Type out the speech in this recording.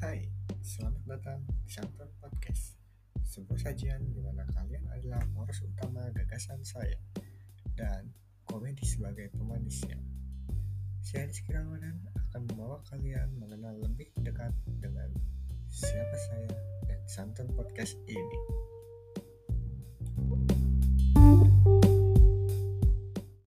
Hai, selamat datang di Santon Podcast, sebuah sajian di mana kalian adalah poros utama gagasan saya dan komedi sebagai pemanisnya. Saya Rizky Ramadan akan membawa kalian mengenal lebih dekat dengan siapa saya dan Santon Podcast ini.